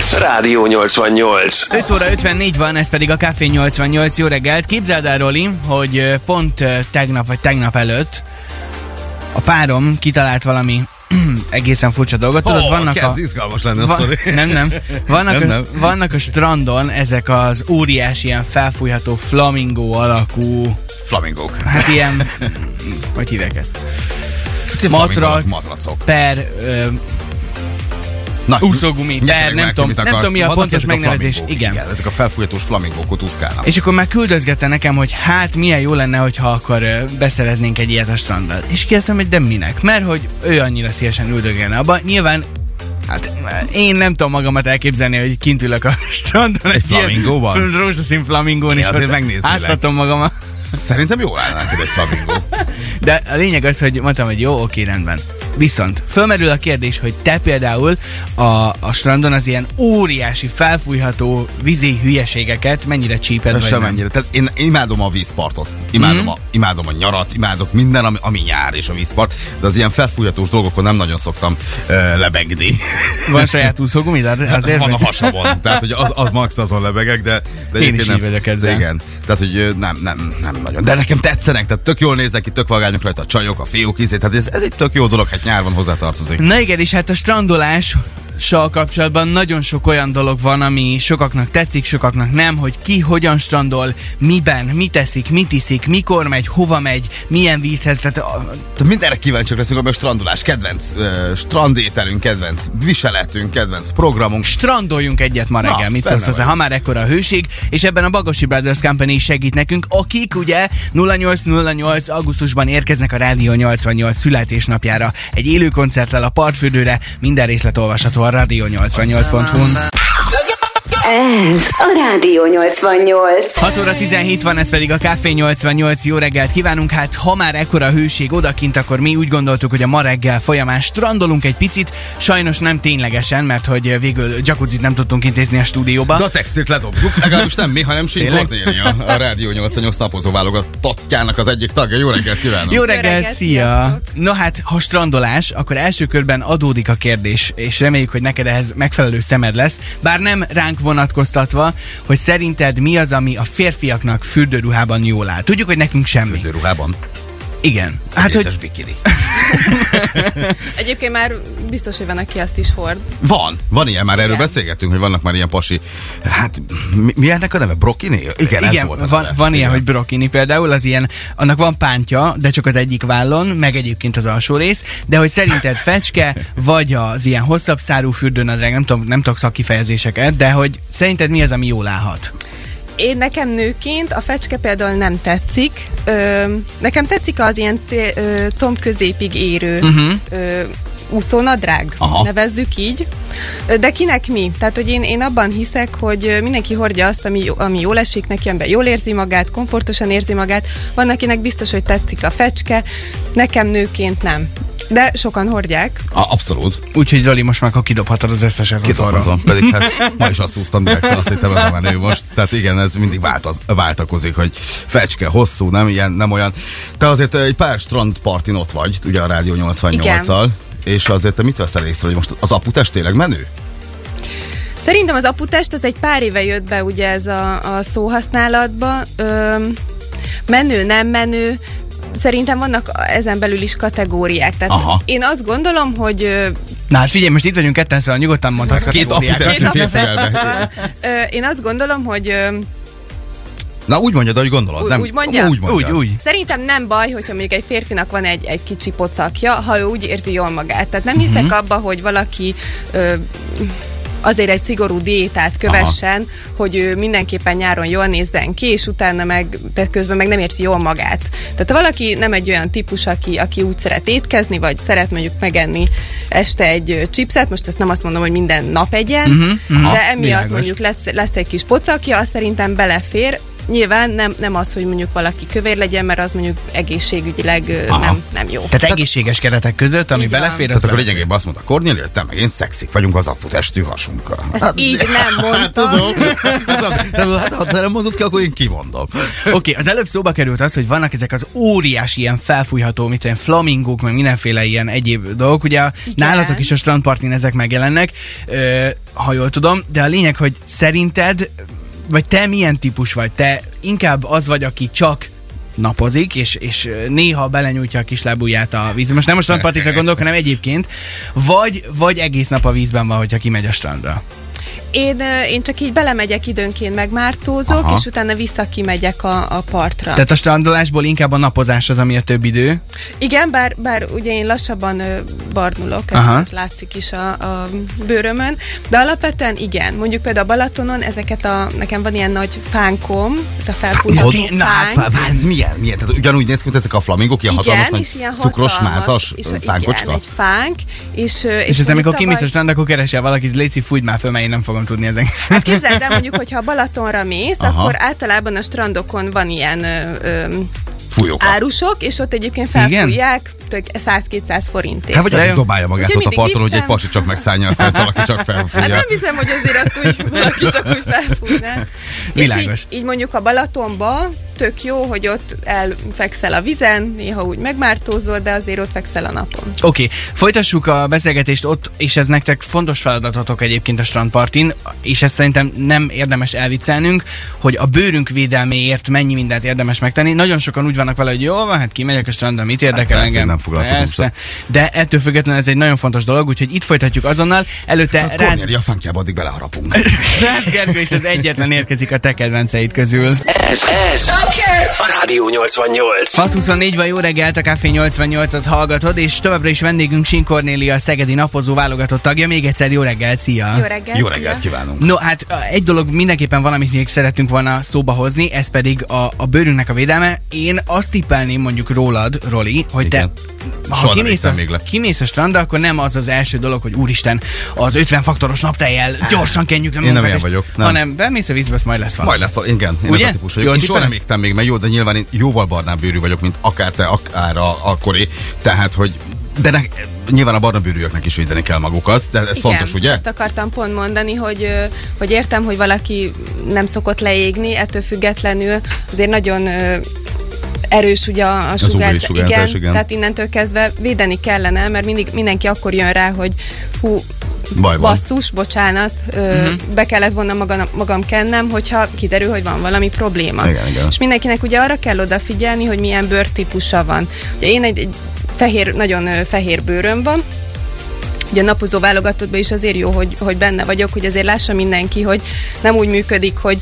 perc. Rádió 88. 5 óra 54 van, ez pedig a Café 88. Jó reggelt. Képzeld el, Roli, hogy pont tegnap vagy tegnap előtt a párom kitalált valami egészen furcsa dolgot. Tudod, Ó, vannak kezd a... izgalmas lenne a Va- nem, nem. Vannak, Nem, a, nem. vannak a strandon ezek az óriási, ilyen felfújható flamingó alakú, Flamingók. hát ilyen, hogy hívják ezt? Flamingók, Matrac, matracok. per, ö, Na, úszógumi, per, nem tudom, nem tudom, mi a pontos megnevezés. Igen. igen. Ezek a felfújatós flamingók ott úszkálnak. És akkor már küldözgette nekem, hogy hát milyen jó lenne, hogyha akkor beszereznénk egy ilyet a strandra. És kérdeztem, hogy de minek? Mert hogy ő annyira szívesen üldögélne abba. Nyilván Hát én nem tudom magamat elképzelni, hogy kint ülök a strandon egy, flamingóval? ilyen rózsaszín flamingón, és azért ott megnéznélek. áztatom magamat. Szerintem jó lenne neked egy flamingó. De a lényeg az, hogy mondtam, hogy jó, oké, rendben. Viszont fölmerül a kérdés, hogy te például a, a strandon az ilyen óriási, felfújható vízi hülyeségeket mennyire csíped vagy? Semennyire. Tehát én imádom a vízpartot. Imádom, Mhm. a, imádom a nyarat, imádok minden, ami, ami nyár és a vízpart, de az ilyen felfújatós dolgokon nem nagyon szoktam uh, lebegni. Van saját úszógumid? Azért Azért van a hasamon. Tehát, hogy az, az max azon lebegek, de, de Én is nem, így vagyok ezzel. Igen. Tehát, hogy ö, nem, nem, nem nagyon. De nekem tetszenek, tehát tök jól néznek ki, tök vagányok rajta a csajok, a fiúk, izé, tehát ez, ez egy tök jó dolog, hát nyár van hozzátartozik. Na igen, és hát a strandolás kapcsolatban nagyon sok olyan dolog van, ami sokaknak tetszik, sokaknak nem, hogy ki hogyan strandol, miben, mit teszik, mit iszik, mikor megy, hova megy, milyen vízhez, tehát a, Tehát mindenre kíváncsiak leszünk, ami a strandolás, kedvenc uh, strandételünk, kedvenc viseletünk, kedvenc programunk. strandoljunk egyet ma reggel, Na, mit szólsz hozzá, ha már ekkora a hőség, és ebben a Bagosi Brothers Company is segít nekünk, akik ugye 0808 augusztusban érkeznek a Rádió 88 születésnapjára egy élő koncerttel a partfürdőre, minden részlet olvasható a rádió88.hu-n. Ez a Rádió 88. 6 óra 17 van, ez pedig a Café 88. Jó reggelt kívánunk. Hát ha már ekkora a hőség odakint, akkor mi úgy gondoltuk, hogy a ma reggel folyamán strandolunk egy picit. Sajnos nem ténylegesen, mert hogy végül jacuzzit nem tudtunk intézni a stúdióba. De a textilt ledobjuk, legalábbis nem mi, hanem Sin? Cornélia, a Rádió 88 napozó válogatottjának az egyik tagja. Jó reggelt kívánok! Jó reggelt, reggelt, szia! sziasztok! No hát, ha strandolás, akkor első körben adódik a kérdés, és reméljük, hogy neked ehhez megfelelő szemed lesz, bár nem ránk vonatkoztatva, hogy szerinted mi az, ami a férfiaknak fürdőruhában jól áll. Tudjuk, hogy nekünk semmi. Fürdőruhában. Igen. Hát, hogy... bikini. Egyébként már biztos, hogy van, aki azt is hord. Van, van ilyen, már erről Igen. beszélgettünk, hogy vannak már ilyen pasi, hát mi, mi ennek a neve? Brokini? Igen, ez Igen, volt a van, neve. van ilyen, Igen. hogy brokini például, az ilyen, annak van pántja, de csak az egyik vállon, meg egyébként az alsó rész, de hogy szerinted fecske, vagy az ilyen hosszabb szárú fürdőnadrág, nem tudom, nem tudok szakkifejezéseket, de hogy szerinted mi az, ami jól állhat? Én nekem nőként a fecske például nem tetszik. Ö, nekem tetszik az ilyen té- ö, comb középig érő uh-huh. ö, úszónadrág, Aha. nevezzük így. De kinek mi? Tehát, hogy én, én abban hiszek, hogy mindenki hordja azt, ami, ami jól esik neki, amiben jól érzi magát, komfortosan érzi magát. Van, akinek biztos, hogy tetszik a fecske, nekem nőként nem. De sokan hordják. A, abszolút. Úgyhogy Roli, most már akkor kidobhatod az összeset otthonra. Kitapozom, pedig hát ma is azt úsztam direkt fel, azt hittem ez a menő most. Tehát igen, ez mindig változ, váltakozik, hogy fecske, hosszú, nem ilyen, nem olyan. Te azért egy pár strandpartin ott vagy, ugye a Rádió 88-al, és azért te mit veszel észre, hogy most az aputest tényleg menő? Szerintem az aputest az egy pár éve jött be ugye ez a, a szóhasználatba. Öm, menő, nem menő, szerintem vannak ezen belül is kategóriák. Tehát Aha. én azt gondolom, hogy Na hát figyelj, most itt vagyunk ketten, szóval nyugodtan mondhatsz Két kategóriákat. aputest Két ö, én azt gondolom, hogy Na úgy mondjad, ahogy gondolod. Nem, úgy mondjam? Úgy, mondjad. Úgy, úgy. Szerintem nem baj, hogyha mondjuk egy férfinak van egy, egy kicsi pocakja, ha ő úgy érzi jól magát. Tehát nem hiszek uh-huh. abba, hogy valaki ö, azért egy szigorú diétát kövessen, Aha. hogy ő mindenképpen nyáron jól nézzen ki, és utána meg, de közben meg nem érzi jól magát. Tehát ha valaki nem egy olyan típus, aki, aki úgy szeret étkezni, vagy szeret mondjuk megenni este egy chipset, most ezt nem azt mondom, hogy minden nap egyen, uh-huh, uh-huh. de emiatt világos. mondjuk lesz, lesz egy kis pocakja, az szerintem belefér, nyilván nem, nem az, hogy mondjuk valaki kövér legyen, mert az mondjuk egészségügyileg Aha. nem, nem jó. Tehát egészséges keretek között, ami Így belefér, az Tehát akkor lényegében azt mondta Kornélia, hogy te meg én szexik vagyunk az aputestű hasunkkal. Ezt így nem mondtam. Hát tudom. Hát, az, de, hát, ha te nem mondod ki, akkor én kimondom. Oké, okay, az előbb szóba került az, hogy vannak ezek az óriási ilyen felfújható, mint olyan flamingók, meg mindenféle ilyen egyéb dolgok. Ugye a- nálatok is a strandpartin ezek megjelennek, ö, ha jól tudom, de a lényeg, hogy szerinted, vagy te milyen típus vagy? Te inkább az vagy, aki csak napozik, és, és néha belenyújtja a kislábúját a vízbe. Most nem a strandpartikra gondolok, hanem egyébként. Vagy, vagy egész nap a vízben van, hogyha kimegy a strandra. Én, én csak így belemegyek időnként, megmártózok, Aha. és utána vissza kimegyek a, a partra. Tehát a strandolásból inkább a napozás az, ami a több idő. Igen, bár, bár ugye én lassabban barnulok, ez, látszik is a, a bőrömön, de alapvetően igen. Mondjuk például a Balatonon ezeket a, nekem van ilyen nagy fánkom, ez a felfújható Ja, na, hát, fánk. Vá- Ez milyen? milyen? Tehát ugyanúgy néz ki, mint ezek a flamingok, ilyen hatalmas, igen, nagy és ilyen cukros, hatalmas, mázas és, fánkocska? Igen, egy fánk, és, És, és ez amikor kimész a tavaly- strand, akkor keresel valakit, légy fújt már föl, mert én nem fogom tudni ezek. Hát képzeld el, mondjuk, hogyha Balatonra mész, Aha. akkor általában a strandokon van ilyen ö, ö, Fújóka. árusok, és ott egyébként felfújják tök 100-200 forintért. Hát vagy De addig dobálja magát Úgyhogy ott a parton, hogy egy pasi csak megszállja, aztán valaki csak Hát felfújja. nem hiszem, hogy azért azt úgy valaki csak úgy felfújná. Világos. És így, így mondjuk a Balatonba tök jó, hogy ott elfekszel a vizen, néha úgy megmártózol, de azért ott fekszel a napon. Oké, okay, folytassuk a beszélgetést ott, és ez nektek fontos feladatotok egyébként a strandpartin, és ezt szerintem nem érdemes elviccelnünk, hogy a bőrünk védelméért mennyi mindent érdemes megtenni. Nagyon sokan úgy vannak vele, hogy jó van, hát kimegyek a strandra, mit érdekel persze, engem? Nem foglalkozom Persze. De ettől függetlenül ez egy nagyon fontos dolog, úgyhogy itt folytatjuk azonnal. Előtte Hát Rácz, Kornélia fánkjába addig beleharapunk. Rácz Gergő is az egyetlen érkezik a te kedvenceid közül. Ez, ez a Rádió 88. 624 van jó reggelt, a Café 88-at hallgatod, és továbbra is vendégünk Sin Kornélia, a Szegedi napozó válogatott tagja. Még egyszer jó reggelt, szia! Jó reggelt! Jó szia. reggelt kívánunk. No, hát egy dolog mindenképpen van, amit még szeretünk volna szóba hozni, ez pedig a, a bőrünknek a védelme. Én azt tippelném mondjuk rólad, Roli, hogy Igen. te ha kimész a, még le. kimész a strandra, akkor nem az az első dolog, hogy úristen, az 50 faktoros naptejjel gyorsan kenjük le Én nem ilyen vagyok, nem. Hanem bemész a vízbe, majd lesz valami. Majd lesz, val- igen, én Ugye? ez a típus vagyok. Én soha nem égtem még, meg jó, de nyilván én jóval barnább bőrű vagyok, mint akár te, akár a, a Kori. Tehát, hogy de ne, nyilván a barna bőrűeknek is védeni kell magukat, de ez Igen, fontos, ugye? Ezt akartam pont mondani, hogy, hogy értem, hogy valaki nem szokott leégni, ettől függetlenül azért nagyon erős ugye a, a sugárzás. sugárzás, igen. Tehát innentől kezdve védeni kellene, mert mindig mindenki akkor jön rá, hogy hú, Baj van. basszus, bocsánat, ö, uh-huh. be kellett volna magam, magam kennem, hogyha kiderül, hogy van valami probléma. Igen, igen. És mindenkinek ugye arra kell odafigyelni, hogy milyen bőrtípusa van. Ugye én egy, egy fehér, nagyon fehér bőröm van, Ugye a napozó válogatottban is azért jó, hogy, hogy benne vagyok, hogy azért lássa mindenki, hogy nem úgy működik, hogy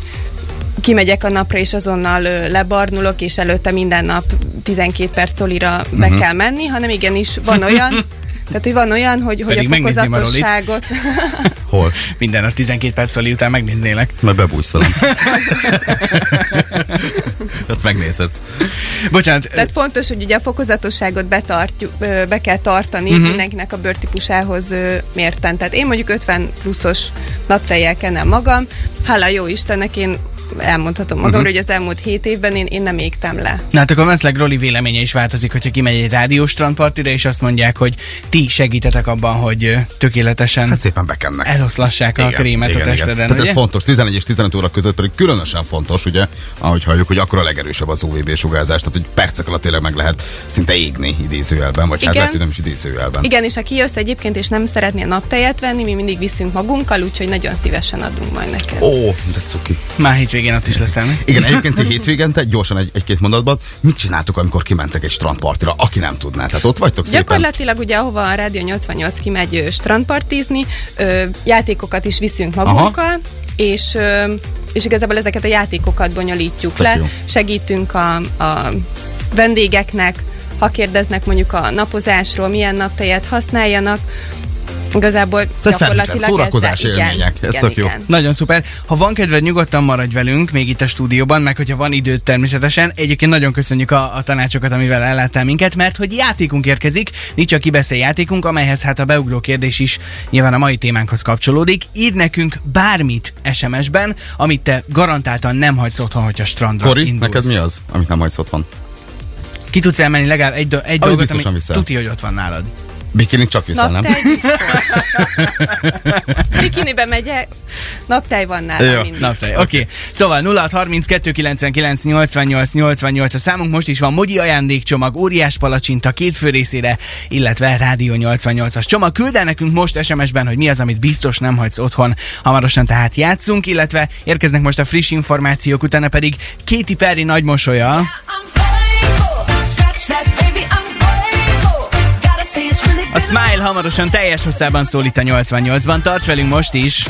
kimegyek a napra, és azonnal lebarnulok, és előtte minden nap 12 perc szolira be Mhm. kell menni, hanem igenis van olyan, tehát hogy van olyan, hogy, hogy Pedig a fokozatosságot... Hol? Minden nap 12 perc szali után megnéznélek. Majd bebújszolom. Azt megnézhetsz. Bocsánat, Tehát fontos, hogy ugye a fokozatosságot betartjuk, be kell tartani uh-huh. mindenkinek a bőrtípusához mérten. Tehát én mondjuk 50 pluszos naptejjel kenem magam. Hála jó Istennek én elmondhatom magamról, uh-huh. hogy az elmúlt 7 évben én, én nem égtem le. Na hát akkor valószínűleg Roli véleménye is változik, hogyha kimegy egy rádiós strandpartira, és azt mondják, hogy ti segítetek abban, hogy tökéletesen Hát szépen bekennek. eloszlassák a krémet a testeden, Tehát ugye? ez fontos, 11 és 15 óra között pedig különösen fontos, ugye, ahogy halljuk, hogy akkor a legerősebb az UVB sugárzás, tehát hogy percek alatt tényleg meg lehet szinte égni idézőjelben, vagy hát Igen. lehet, hogy nem is idézőjelben. Igen, és ha kijössz egyébként, és nem szeretnél naptejet venni, mi mindig viszünk magunkkal, úgyhogy nagyon szívesen adunk majd neked. Ó, de cuki. Már hétvégén ott is leszel, mi? Igen, egyébként ti hétvégente, gyorsan egy, egy-két mondatban, mit csináltok, amikor kimentek egy strandpartira, aki nem tudná? Tehát ott vagytok szépen. Gyakorlatilag ugye ahova a Rádió 88 kimegy strandpartizni, ö, játékokat is viszünk magunkkal, és, ö, és igazából ezeket a játékokat bonyolítjuk Ez tök le, jó. segítünk a, a vendégeknek, ha kérdeznek mondjuk a napozásról, milyen naptejet használjanak, Igazából feltétlen gyakorlatilag szórakozás ezzel, élmények. Igen, Ez igen, tök jó. igen. Nagyon szuper. Ha van kedved, nyugodtan maradj velünk, még itt a stúdióban, meg hogyha van időt természetesen. Egyébként nagyon köszönjük a, a tanácsokat, amivel elláttál minket, mert hogy játékunk érkezik, nincs a kibeszél játékunk, amelyhez hát a beugró kérdés is nyilván a mai témánkhoz kapcsolódik. Írd nekünk bármit SMS-ben, amit te garantáltan nem hagysz otthon, hogyha strandra Kori, indulsz. neked mi az, amit nem hagysz otthon? Ki tudsz elmenni legalább egy, do- egy dolgot, biztosan ami viszel. tuti, hogy ott van nálad. Bikinit csak viszel, nem? Bikinibe megyek, naptály van nálam Jó. mindig. Naptály, oké. Okay. Szóval 0632 99 88 88 a számunk most is van Mogyi ajándékcsomag, óriás palacsinta két fő részére, illetve Rádió 88-as csomag. Küld el nekünk most SMS-ben, hogy mi az, amit biztos nem hagysz otthon. Hamarosan tehát játszunk, illetve érkeznek most a friss információk, utána pedig Katy Perry nagy mosolya. A Smile hamarosan teljes hosszában szól itt a 88-ban. Tarts velünk most is!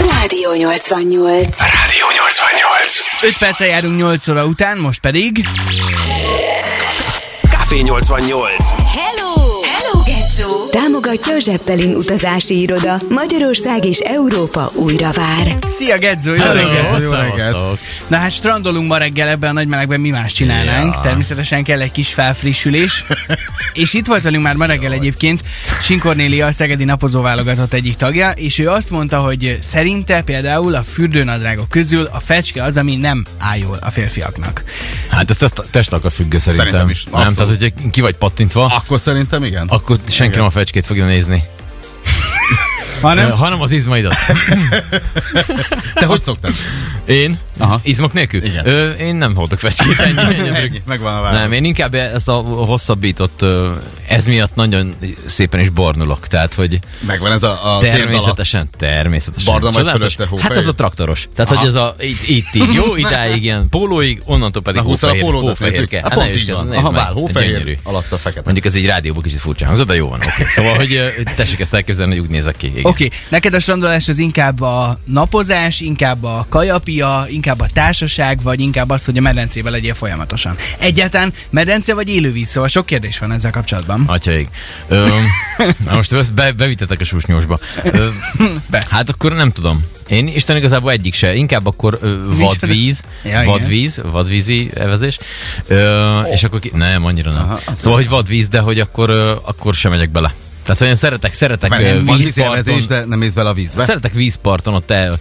Rádió 88. Rádió 88. 5 perccel járunk 8 óra után, most pedig... Café 88. Hello! Támogatja a Zeppelin utazási iroda. Magyarország és Európa újra vár. Szia Gedzó, jó reggelt! Jó reggelt. Na hát strandolunk ma reggel ebben a nagy melegben, mi más csinálnánk. Ja. Természetesen kell egy kis felfrissülés. és itt volt velünk már ma reggel egyébként Sinkornélia, a Szegedi napozó válogatott egyik tagja, és ő azt mondta, hogy szerinte például a fürdőnadrágok közül a fecske az, ami nem áll jól a férfiaknak. Hát ez test, testalkat függő szerintem. Szerintem is, Nem, tehát hogyha ki vagy pattintva, Akkor szerintem igen. akkor senki Igen. nem a fecskét fogja nézni. Hanem? Hanem az izmaidat. Te hogy szoktad? Én? Aha. Izmok nélkül? Igen. Ö, én nem hordok fecskét. Ennyi, ennyi, Ennyi, megvan a válasz. Nem, én inkább ezt a hosszabbított, ez miatt nagyon szépen is barnulok. Tehát, hogy Megvan ez a, a térd alatt. természetesen, természetesen. Barna Csodálatos. fölötte Hát hófehér? az a traktoros. Tehát, Aha. hogy ez a, itt, itt így, jó, idáig ilyen pólóig, onnantól pedig Na, húszal a hófehér, hófehérke. Hát Hát pont így van. Aha, vár, hófehér, alatt a fekete. Mondjuk ez egy rádióban kicsit furcsa hangzott, de jó van. Okay. Szóval, hogy tessék ezt elképzelni, hogy úgy nézek ki. Igen. Oké, okay. neked a strandolás az inkább a napozás, inkább a kajapia, inkább a társaság, vagy inkább az, hogy a medencébe legyél folyamatosan. Egyáltalán medence vagy élővíz, szóval sok kérdés van ezzel kapcsolatban. Atyaik. Ö, na most be, bevitetek a susnyósba. Ö, Be. hát akkor nem tudom. Én Isten igazából egyik se. Inkább akkor ö, vadvíz, Ja, igen. vadvíz, vadvízi evezés. Ö, és akkor ki... Nem, annyira nem. Aha, szóval, hogy vadvíz, de hogy akkor, ö, akkor sem megyek bele. Tehát, én szeretek, szeretek Van ö, ilyen vízparton. de nem mész bele a vízbe. Szeretek vízparton, ott el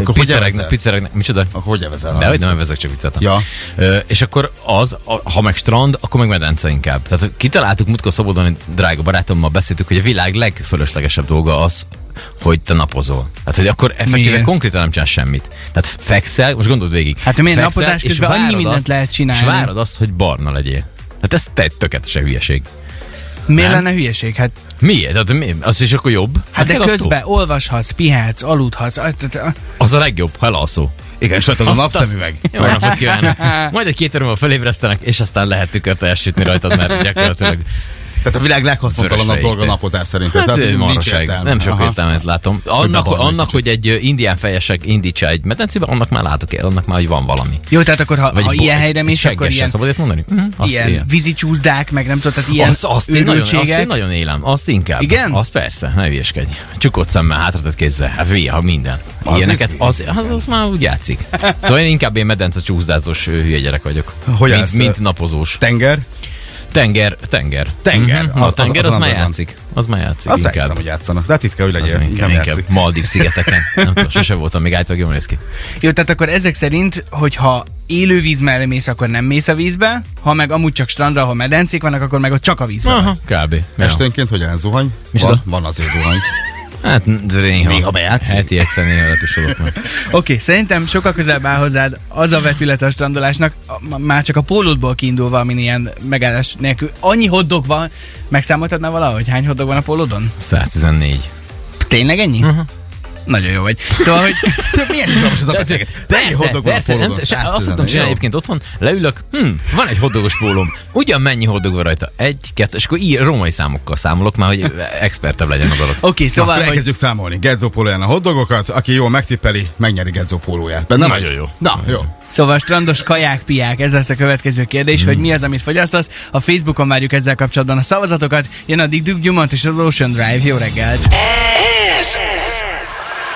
Akkor evezel? pizzeregnek, micsoda? Akkor hogy evezel? De hogy nem vezek csak viccet. Ja. Ö, és akkor az, a, ha meg strand, akkor meg medence inkább. Tehát kitaláltuk múltkor Szabadon, hogy drága barátommal beszéltük, hogy a világ legfölöslegesebb dolga az, hogy te napozol. Tehát, hogy akkor effektíve Miért? konkrétan nem csinálsz semmit. Tehát fekszel, most gondold végig. Hát, miért fekszel, napozás és közben annyi mindent azt, lehet csinálni. És várod azt, hogy barna legyél. Hát ez te tökéletesen hülyeség. Miért lenne hülyeség? Hát, Miért? Hát, mi? Az is akkor jobb? hát de kell attól? közben olvashatsz, pihetsz, aludhatsz. Az a legjobb, ha elalszol. Igen, és ott az a napszemüveg. Jó napot kívánok! Majd egy két örömmel felébresztenek, és aztán lehet tükört elsütni rajtad, mert gyakorlatilag Tehát a világ leghaszontalanabb Vörös dolga napozás szerintem. hát, Tehát nincs marhaság. Nem sok Aha. értelmet látom. Annak, egy annak hogy egy indián fejesek indítsa egy medencébe, annak már látok el, annak már, hogy van valami. Jó, tehát akkor ha, Vagy ha bo- ilyen helyre mész, akkor ilyen, szabad mondani? Azt ilyen ilyen. vízi csúszdák, meg nem tudod, tehát ilyen Azt, azt, én nagyon, azt én nagyon élem, azt inkább. Igen? Azt persze, ne hülyeskedj. Csukott szemmel, hátratett kézzel, hát ha minden. Az Ilyeneket, az, az, az, már úgy játszik. Szóval én inkább én medence csúszdázós ö, hülye gyerek vagyok. Hogy mint, mint napozós. Tenger? Tenger, tenger. Tenger, Mhm, az- a az- tenger az az, a már játszik. Az már játszik Azt inkább. hogy játszanak. De hát itt kell, hogy Az legyél. inkább, Nem inkább. Maldiv szigeteken. Nem tudom, sose voltam még állítólag jól néz ki. Jó, tehát akkor ezek szerint, hogyha élő víz mellé mész, akkor nem mész a vízbe, ha meg amúgy csak strandra, ahol medencék vannak, akkor meg ott csak a vízbe Aha, vagy. kb. Esténként hogy áll zuhany? Micsoda? Van, van azért zuhany. Hát néha. Néha bejátszik? Heti egyszer néha letusolok meg. Oké, okay, szerintem sokkal közelebb áll hozzád az a vetület a strandolásnak, már csak a pólódból kiindulva, amin ilyen megállás nélkül. Annyi hoddog van, megszámoltad már valahogy, hány hoddog van a pólódon? 114. Tényleg ennyi? Uh-huh. Nagyon jó vagy. Szóval, hogy Te milyen izgalmas ez a beszélget? Mennyi Persze, hoddog van a persze, nem, se, azt 110, szoktam csinálni egyébként otthon, leülök, hm, van egy hoddogos pólóm, ugyan mennyi hoddog van rajta? Egy, kettő, és akkor ír, római számokkal számolok már, hogy expertebb legyen a dolog. oké, okay, Szóval, szóval, akkor hogy elkezdjük számolni. Gedzó pólóján a hoddogokat, aki jól megtippeli, megnyeri Gedzó pólóját. Benne vagy? Nagyon jó. Na, jó. Szóval strandos kaják, piák, ez lesz a következő kérdés, hogy mi az, amit fogyasztasz. A Facebookon várjuk ezzel kapcsolatban a szavazatokat. Jön a Dick Duke Dumont és az Ocean Drive. Jó reggelt! Ez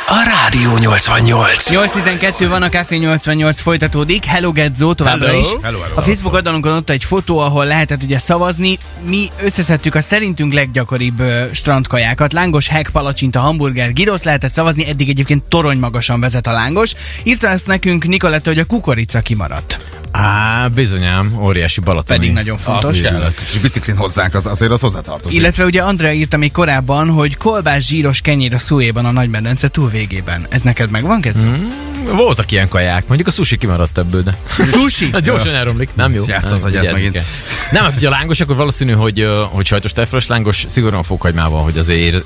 a Rádió 88. 8.12 van, a Café 88 folytatódik. Hello Gedzo továbbra Hello. is. Hello, hello, a Facebook oldalunkon ott egy fotó, ahol lehetett ugye szavazni. Mi összeszedtük a szerintünk leggyakoribb ö, strandkajákat. Lángos, hek, palacsinta, hamburger, girosz lehetett szavazni. Eddig egyébként torony magasan vezet a lángos. Írta ezt nekünk Nikoletta, hogy a kukorica kimaradt. Á, bizonyám, óriási balatoni. Pedig nagyon fontos. És biciklin hozzánk, az, azért az hozzátartozik. Illetve ugye Andrea írta még korábban, hogy kolbász zsíros kenyér a szújéban a nagymedence túlvégében. Ez neked megvan, Kecu? Mm. Voltak ilyen kaják, mondjuk a sushi kimaradt ebből, de... Sushi? Hát gyorsan elromlik, nem jó. Játsz Nem, az agyát megint. Nem, hát, hogyha lángos, akkor valószínű, hogy, hogy sajtos tejfölös lángos, szigorúan fokhagymával, hogy azért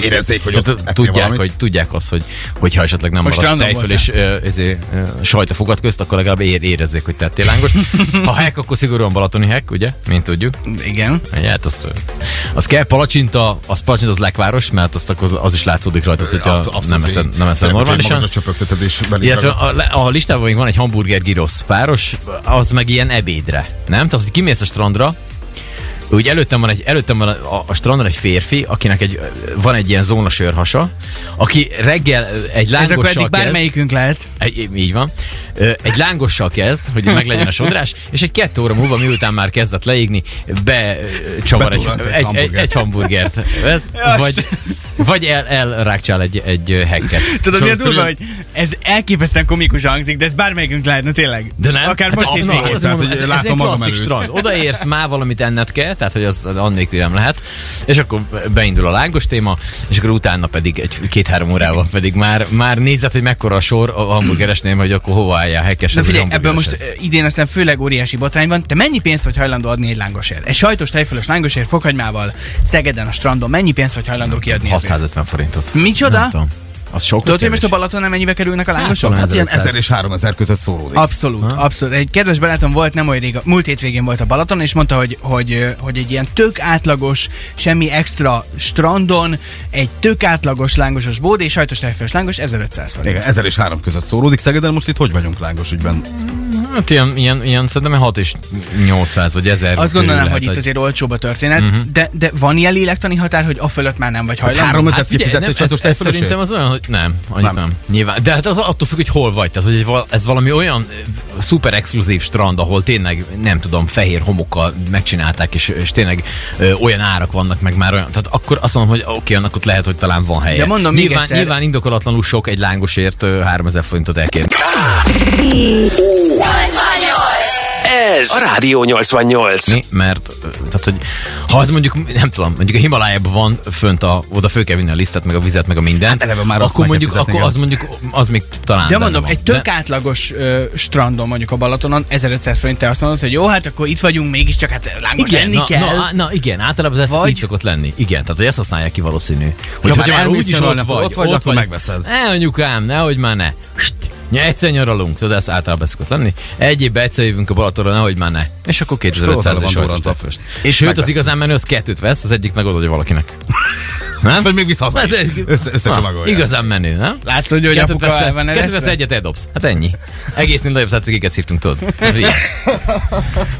Érezzék, hogy tudják, hogy tudják azt, hogy hogyha esetleg nem Hogy marad tejföl és ö, ezért, ö, sajt a fogad közt, akkor legalább ér, érezzék, hogy tettél lángos. Ha hek, akkor szigorúan balatoni hek, ugye? Mint tudjuk. Igen. Ja, Hát azt, az kell palacsinta, az palacsinta az lekváros, mert azt akkor az, az is látszódik rajta, Absz- abszolút nem eszed, így. nem hogyha normálisan. Csöpögteted és Illetve a, a listában még van egy hamburger gyrosz páros, az meg ilyen ebédre, nem? Tehát, hogy kimész a strandra, úgy előttem van, egy, előttem van a, a strandon egy férfi, akinek egy, van egy ilyen zónasőrhasa, aki reggel egy Ez akkor lángossal eddig bármelyikünk lehet. egy, így van. Egy lángossal kezd, hogy meglegyen a sodrás, és egy kettő óra múlva, miután már kezdett leégni, becsavar egy, egy egy, egy, hamburgert. egy hamburgert. Ez, vagy vagy el, elrákcsál egy, egy hekket. Tudod, És mi a akkor- durva, hogy ez elképesztően komikus hangzik, de ez bármelyikünk lehetne tényleg. De nem? Akár Hát most is azt Tehát, hogy ez, látom egy magam előtt. strand. Odaérsz, már valamit enned kell, tehát hogy az annélkül nem lehet. És akkor beindul a lángos téma, és akkor utána pedig egy két-három órával pedig már, már nézed, hogy mekkora a sor a hamburgeresnél, hogy akkor hova álljál hekkes. Na figyelj, ebből most idén aztán főleg óriási botrány van. Te mennyi pénzt vagy hajlandó adni egy lángosért? Egy sajtos tejfölös lángosért fokhagymával Szegeden a strandon. Mennyi pénzt vagy hajlandó kiadni ezért? 650 forintot. Micsoda? Nem tudom. Az sok. Tudod, hogy most a Balatonon mennyibe kerülnek a lángosok? talán Hát ilyen 1500. 1000 és 3000 között szóródik. Abszolút, abszolút. Egy kedves barátom volt nem olyan rég, múlt hétvégén volt a Balaton, és mondta, hogy, hogy, hogy egy ilyen tök átlagos, semmi extra strandon, egy tök átlagos lángosos bódé, sajtos tejfölös lángos, 1500 forint. Igen, 1000 és 3 között szóródik. Szegeden most itt hogy vagyunk lángos ügyben? Hát ilyen, ilyen, ilyen szerintem 6 és 800 vagy 1000 Azt lehet, hogy itt azért olcsóbb a történet, uh-huh. de, de van ilyen lélektani határ, hogy a fölött már nem vagy hajlandó? 3000 Hát kifizetsz nem, egy sajtos ez, ez tejfölösért? szerintem az olyan, hogy nem, annyit nem. Nem. Nyilván. De hát az attól függ, hogy hol vagy. Tehát, hogy ez valami olyan szuper exkluzív strand, ahol tényleg, nem tudom, fehér homokkal megcsinálták, és, és tényleg ö, olyan árak vannak, meg már olyan. Tehát akkor azt mondom, hogy oké, annak ott lehet, hogy talán van helye. De mondom még nyilván, egyszer- nyilván indokolatlanul sok egy lángosért ö, 3000 forintot elkérni. Ez a Rádió 88. Mi? Mert, tehát, hogy ha az mondjuk, nem tudom, mondjuk a Himalájában van fönt a, oda föl kell vinni a lisztet, meg a vizet, meg a mindent. Hát eleve már akkor mondjuk, fizetni, akkor az mondjuk, az még talán De mondom, van. egy tök átlagos ö, strandon, mondjuk a Balatonon, 1500 forint, te azt mondod, hogy jó, hát akkor itt vagyunk, mégiscsak hát lángos igen, lenni na, kell. Na, na, igen, általában ez Vagy- így szokott lenni. Igen, tehát hogy ezt használják ki valószínű. Hogy, Ja, hogyha már úgyis nyaralni, ott vagy, ott vagy, akkor megveszed. Ne, anyukám, nehogy már ne. Ja, egyszer nyaralunk, tudod, ez általában szokott lenni. Egy évben egyszer jövünk a Balatonra, nehogy már ne. És akkor 2500 Hol és. És Sőt, az igazán menő, az kettőt vesz, az egyik meg odaadja valakinek. Nem? Vagy még visz haza Ez egy- Össze, összecsomagolják. Igazán menő, nem? Látsz, hogy, hogy Kettőt apuka van kettőt vesz eresztve? egyet eldobsz. Hát ennyi. Egész nagyobb szátszigéket szívtunk, tudod.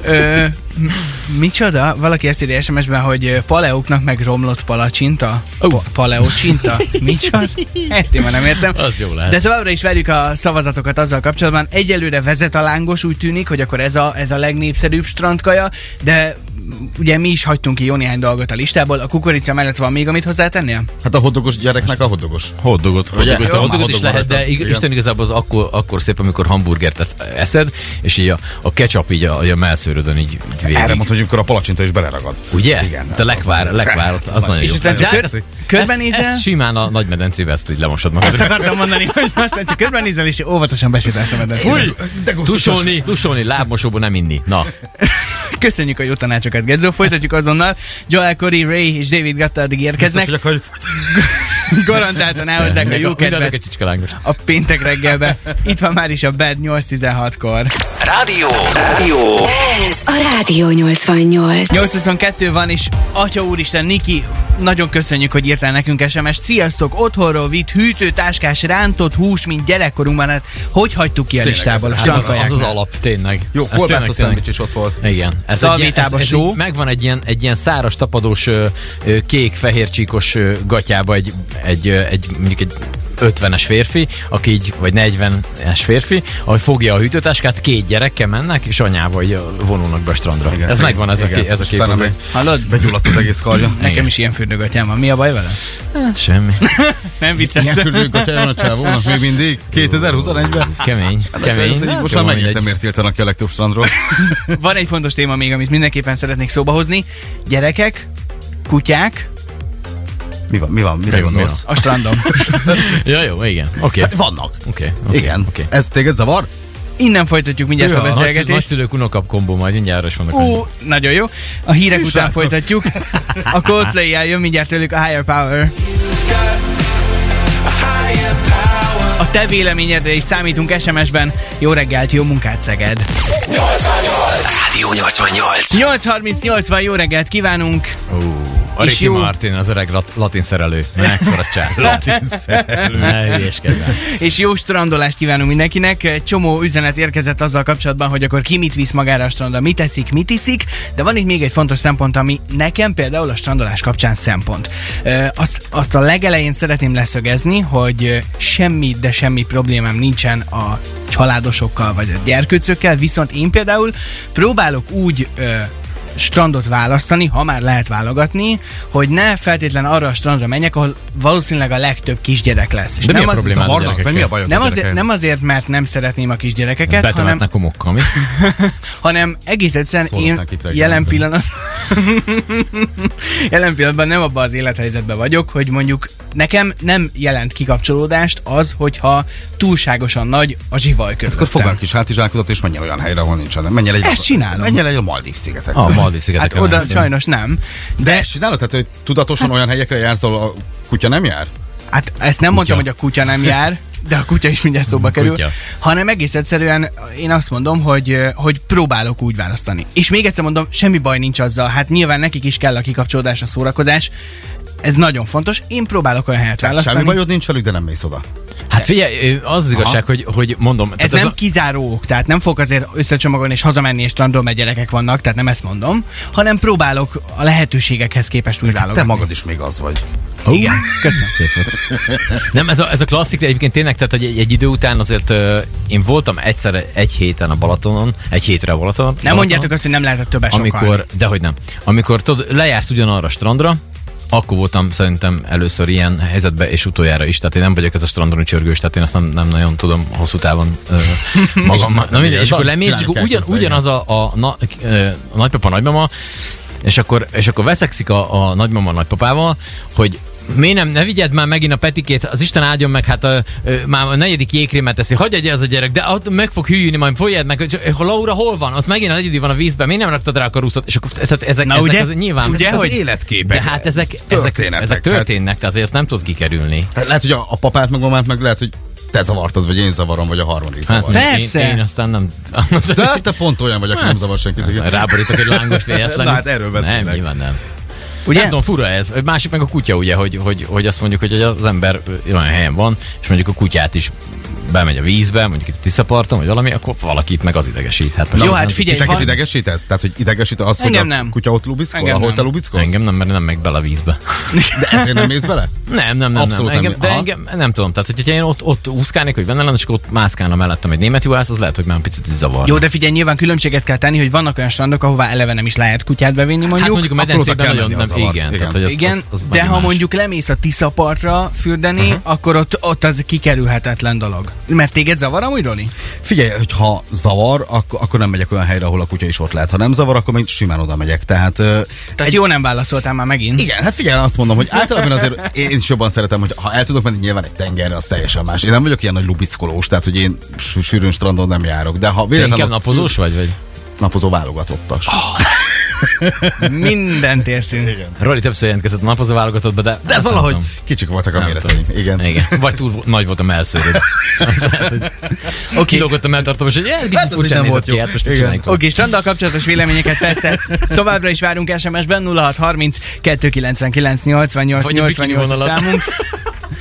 Ö, micsoda? Valaki ezt írja SMS-ben, hogy paleóknak meg romlott palacsinta? Ó. Pa- paleócsinta? Micsoda? Ezt én már nem értem. Az jó lehet. De továbbra is várjuk a szavazatokat azzal kapcsolatban. Egyelőre vezet a lángos, úgy tűnik, hogy akkor ez a, ez a legnépszerűbb strandkaja, de ugye mi is hagytunk ki jó néhány dolgot a listából. A kukorica mellett van még, amit hozzátennél? Hát a hodogos gyereknek a hodogos. Hotdogot, Ugye? hotdogot, Jó, hotdogot már is lehet, de ig-. Isten igazából az akkor, akkor szép, amikor hamburgert esz- eszed, és így a, a ketchup így a, a melszőrödön így, így végig. Erre mondta, hogy amikor a palacsinta is beleragad. Ugye? Igen. Te ez lekvár, az- lekvár, ott az nagyon És jó. aztán De csak körbenézel? Ezt, ezt simán a nagy medencébe ezt így lemosod magad. Ezt akartam mondani, hogy aztán csak körbenézel, és óvatosan besétálsz a medencébe. Tusolni, tusolni, lábmosóból nem inni. Na, Köszönjük a jó tanácsokat, Gedzo. Folytatjuk azonnal. Joel Corey, Ray és David Gatta addig Biztos, érkeznek. hogy akarjuk. Garantáltan elhozzák a jó kedvet a péntek reggelbe. Itt van már is a Bad 8.16-kor. Rádió. Rádió. Ez a Rádió 88. 8.22 van, és Atya Úristen, Niki, nagyon köszönjük, hogy írtál nekünk SMS. Sziasztok, otthonról vitt hűtőtáskás rántott hús, mint gyerekkorunkban. Hát hogy hagytuk ki a Tényleg, listából ez- az, az, az alap, tényleg. Jó, kolbászos szendvics is ott volt. Igen. Ez Szalvétába egy, ez, ez só. egy, megvan egy ilyen, egy ilyen száras, tapadós, ö, kék-fehér csíkos gatyába egy, egy, egy, mondjuk egy 50-es férfi, aki így, vagy 40-es férfi, ahogy fogja a hűtőtáskát, két gyerekkel mennek, és anyával vonulnak be a strandra. Igen, ez szegény. megvan ez a, Igen. ké- ez a kép. meg Hallod? Begyulladt az egész karja. Nekem is ilyen fürdőgatyám van. Mi a baj vele? Hát, Semmi. Nem Ilyen vicceltem. fürdőgatja van a csávónak még mindig? 2021-ben? Kemény. Kemény. Ez így most már nem miért tiltanak ki a legtöbb strandról. Van egy fontos téma még, amit mindenképpen szeretnék szóba hozni. Gyerekek, kutyák Mi van? Mi van? Mire Mi gondolsz? a strandon. Ja, jó, igen. Oké. Hát vannak. Oké. oké, Igen. Oké. Ez téged zavar? Innen folytatjuk mindjárt Ja, a beszélgetést. nagyszülők unokap kombó majd mindjárt is vannak. Ú, nagyon jó. A hírek után srácok? folytatjuk. A Coldplay jön mindjárt tőlük a Higher Power. A te véleményedre is számítunk SMS-ben. Jó reggelt, jó munkát, Szeged! 88. Rádió 88. 8.38 van, jó reggelt kívánunk! Ú, a Ricky jó. Martin, az öreg lat- latin szerelő. Mekkora csász. latin szerelő. Ne. És jó strandolást kívánunk mindenkinek. Egy Csomó üzenet érkezett azzal kapcsolatban, hogy akkor ki mit visz magára a strandra, mit teszik, mit iszik, de van itt még egy fontos szempont, ami nekem például a strandolás kapcsán szempont. Azt, azt a legelején szeretném leszögezni, hogy semmi, de semmi problémám nincsen a családosokkal vagy a gyerkőcökkel, viszont én például próbálok úgy ö, strandot választani, ha már lehet válogatni, hogy ne feltétlen arra a strandra menjek, ahol valószínűleg a legtöbb kisgyerek lesz. És De mi nem a az, a Zavarnak? Vagy mi a bajod? nem a azért, nem azért, mert nem szeretném a kisgyerekeket, hanem, Betemetnek homokkal, mi? hanem egész egyszerűen Szólok én jelen pillanat jelen pillanatban nem abban az élethelyzetben vagyok, hogy mondjuk nekem nem jelent kikapcsolódást az, hogyha túlságosan nagy a zsivaj Akkor körülöttem. fogd kis hátizsákodat, és menj olyan helyre, ahol nincsen. Menj el egy, Ezt csinálom. Menj el egy a Maldív szigetekre. A Maldiv szigetek. Hát oda sajnos nem. De De ezt csinálod? Tehát, hogy tudatosan olyan helyekre jársz, ahol a kutya nem jár? Hát ezt nem mondtam, hogy a kutya nem jár, de a kutya is mindjárt szóba kerül, Kutya. hanem egész egyszerűen én azt mondom, hogy, hogy próbálok úgy választani. És még egyszer mondom, semmi baj nincs azzal, hát nyilván nekik is kell a kikapcsolódás, a szórakozás, ez nagyon fontos. Én próbálok olyan helyet Semmi választani. bajod nincs velük, de nem mész oda. Hát figyelj, az az igazság, hogy, hogy mondom, Ez nem a- kizáró ok, tehát nem fog azért összecsomagolni és hazamenni és strandról, mert gyerekek vannak, tehát nem ezt mondom, hanem próbálok a lehetőségekhez képest úgy válogatni. Te magad is még az vagy. Igen, köszönöm. Szép volt. Nem, ez a, ez a klasszik, de egyébként tényleg, tehát hogy egy, egy idő után azért uh, én voltam egyszer egy héten a Balatonon, egy hétre a Balatonon. Nem Balatonon, mondjátok azt, hogy nem lehetett többet sokkal. amikor, dehogy nem. Amikor tudod, lejársz ugyanarra a strandra, akkor voltam szerintem először ilyen helyzetben, és utoljára is. Tehát én nem vagyok ez a strandon csörgős, tehát én azt nem, nem nagyon tudom hosszú távon uh. Na mindegy, és akkor lemész, és akkor ugyan, ugyanaz a, a, na, a nagypapa, nagymama, és akkor, és akkor veszekszik a, a nagymama nagypapával, hogy Miért nem, ne vigyed már megint a petikét, az Isten áldjon meg, hát a, ö, már a negyedik jégkrémet teszi, hagyj egy az a gyerek, de ott meg fog hűlni, majd folyjad meg, hogy Laura hol van? Ott megint a egyedül van a vízben, miért nem raktad rá a karuszot? És akkor tehát ezek, Na ezek ugye? az, nyilván, Ugye, Ezek az hogy- életképek. de hát ezek, ezek, ezek hát. történnek, tehát hogy ezt nem tudod kikerülni. Hát lehet, hogy a, a papát meg mamát meg lehet, hogy te zavartad, vagy én zavarom, vagy a harmadik Hát, zavar. Persze. Én, én, aztán nem... De hát te pont olyan vagy, aki nem zavar senkit. igen. Ráborítok egy lángos véletlenül. Na hát erről beszélek. Nem, nyilván nem. Ugye? Nem tudom, fura ez. Másik meg a kutya, ugye, hogy, hogy, hogy azt mondjuk, hogy az ember olyan helyen van, és mondjuk a kutyát is bemegy a vízbe, mondjuk itt a Tiszaparton, vagy valami, akkor valakit meg az idegesít. Hát Jó, hát nem- figyelj, Titeket van- idegesít ez? Tehát, hogy idegesít az, hogy Engem a nem. kutya ott lubickol, Engem ahol nem. te lubickolsz? Engem nem, mert nem megy bele a vízbe. De ezért nem mész bele? Nem, nem, nem. Abszolút nem. nem. Engem, de Aha. engem nem tudom. Tehát, hogyha én ott, ott úszkálnék, hogy benne lenne, és akkor ott mászkálna mellettem egy német juhász, az lehet, hogy már egy picit zavar. Jó, de figyelj, nyilván különbséget kell tenni, hogy vannak olyan strandok, ahová eleve nem is lehet kutyát bevinni, mondjuk. hát mondjuk a medencében nagyon nem, igen, Igen. Tehát, hogy az, Igen, az, az de ha mondjuk lemész a Tiszapartra fürdeni, uh-huh. akkor ott, ott az kikerülhetetlen dolog. Mert téged zavar amúgy, Roli? Figyelj, hogyha zavar, akkor, akkor nem megyek olyan helyre, ahol a kutya is ott lehet. Ha nem zavar, akkor még simán oda megyek. Tehát, Tehát egy... jó nem válaszoltál már megint. igen, hát figyelj, azt mondom, hogy általában azért én is jobban szeretem, hogy ha el tudok menni nyilván egy tengerre, az teljesen más. Én nem vagyok ilyen nagy lubickolós, tehát hogy én sű- sűrűn strandon nem járok. De ha Te véletlenül inkább ott- napozós vagy? vagy? napozó válogatottas. Mindent értünk. Roli többször jelentkezett napozó válogatottba, de... De ez valahogy tudom. kicsik voltak a méreteim. Igen. Igen. Vagy túl nagy volt a melszőröd. Oké. Kilógott a melltartom, és egy kicsit Hát furcsán nézett ki, hát most Igen. Oké, stranddal kapcsolatos véleményeket persze továbbra is várunk SMS-ben 0630 299 88 Vagy a bikini 88 a vonalat. számunk.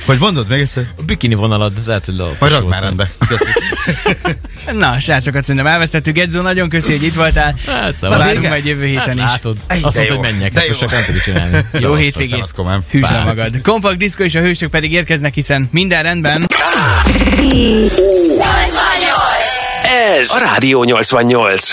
Hogy mondod még egyszer? A bikini vonalad, lehet, hogy lop. Majd rakd már rendbe. Na, srácokat szerintem elvesztettük. Edzó, nagyon köszi, hogy itt voltál. Hát szóval. Várunk vége? majd jövő héten Hát is. látod. Ej, Azt mondta, hogy menjek, jó. csak nem tudjuk csinálni. Jó hétvégét. Hűs le magad. Kompakt diszkó és a hősök pedig érkeznek, hiszen minden rendben. Ez a Rádió 88.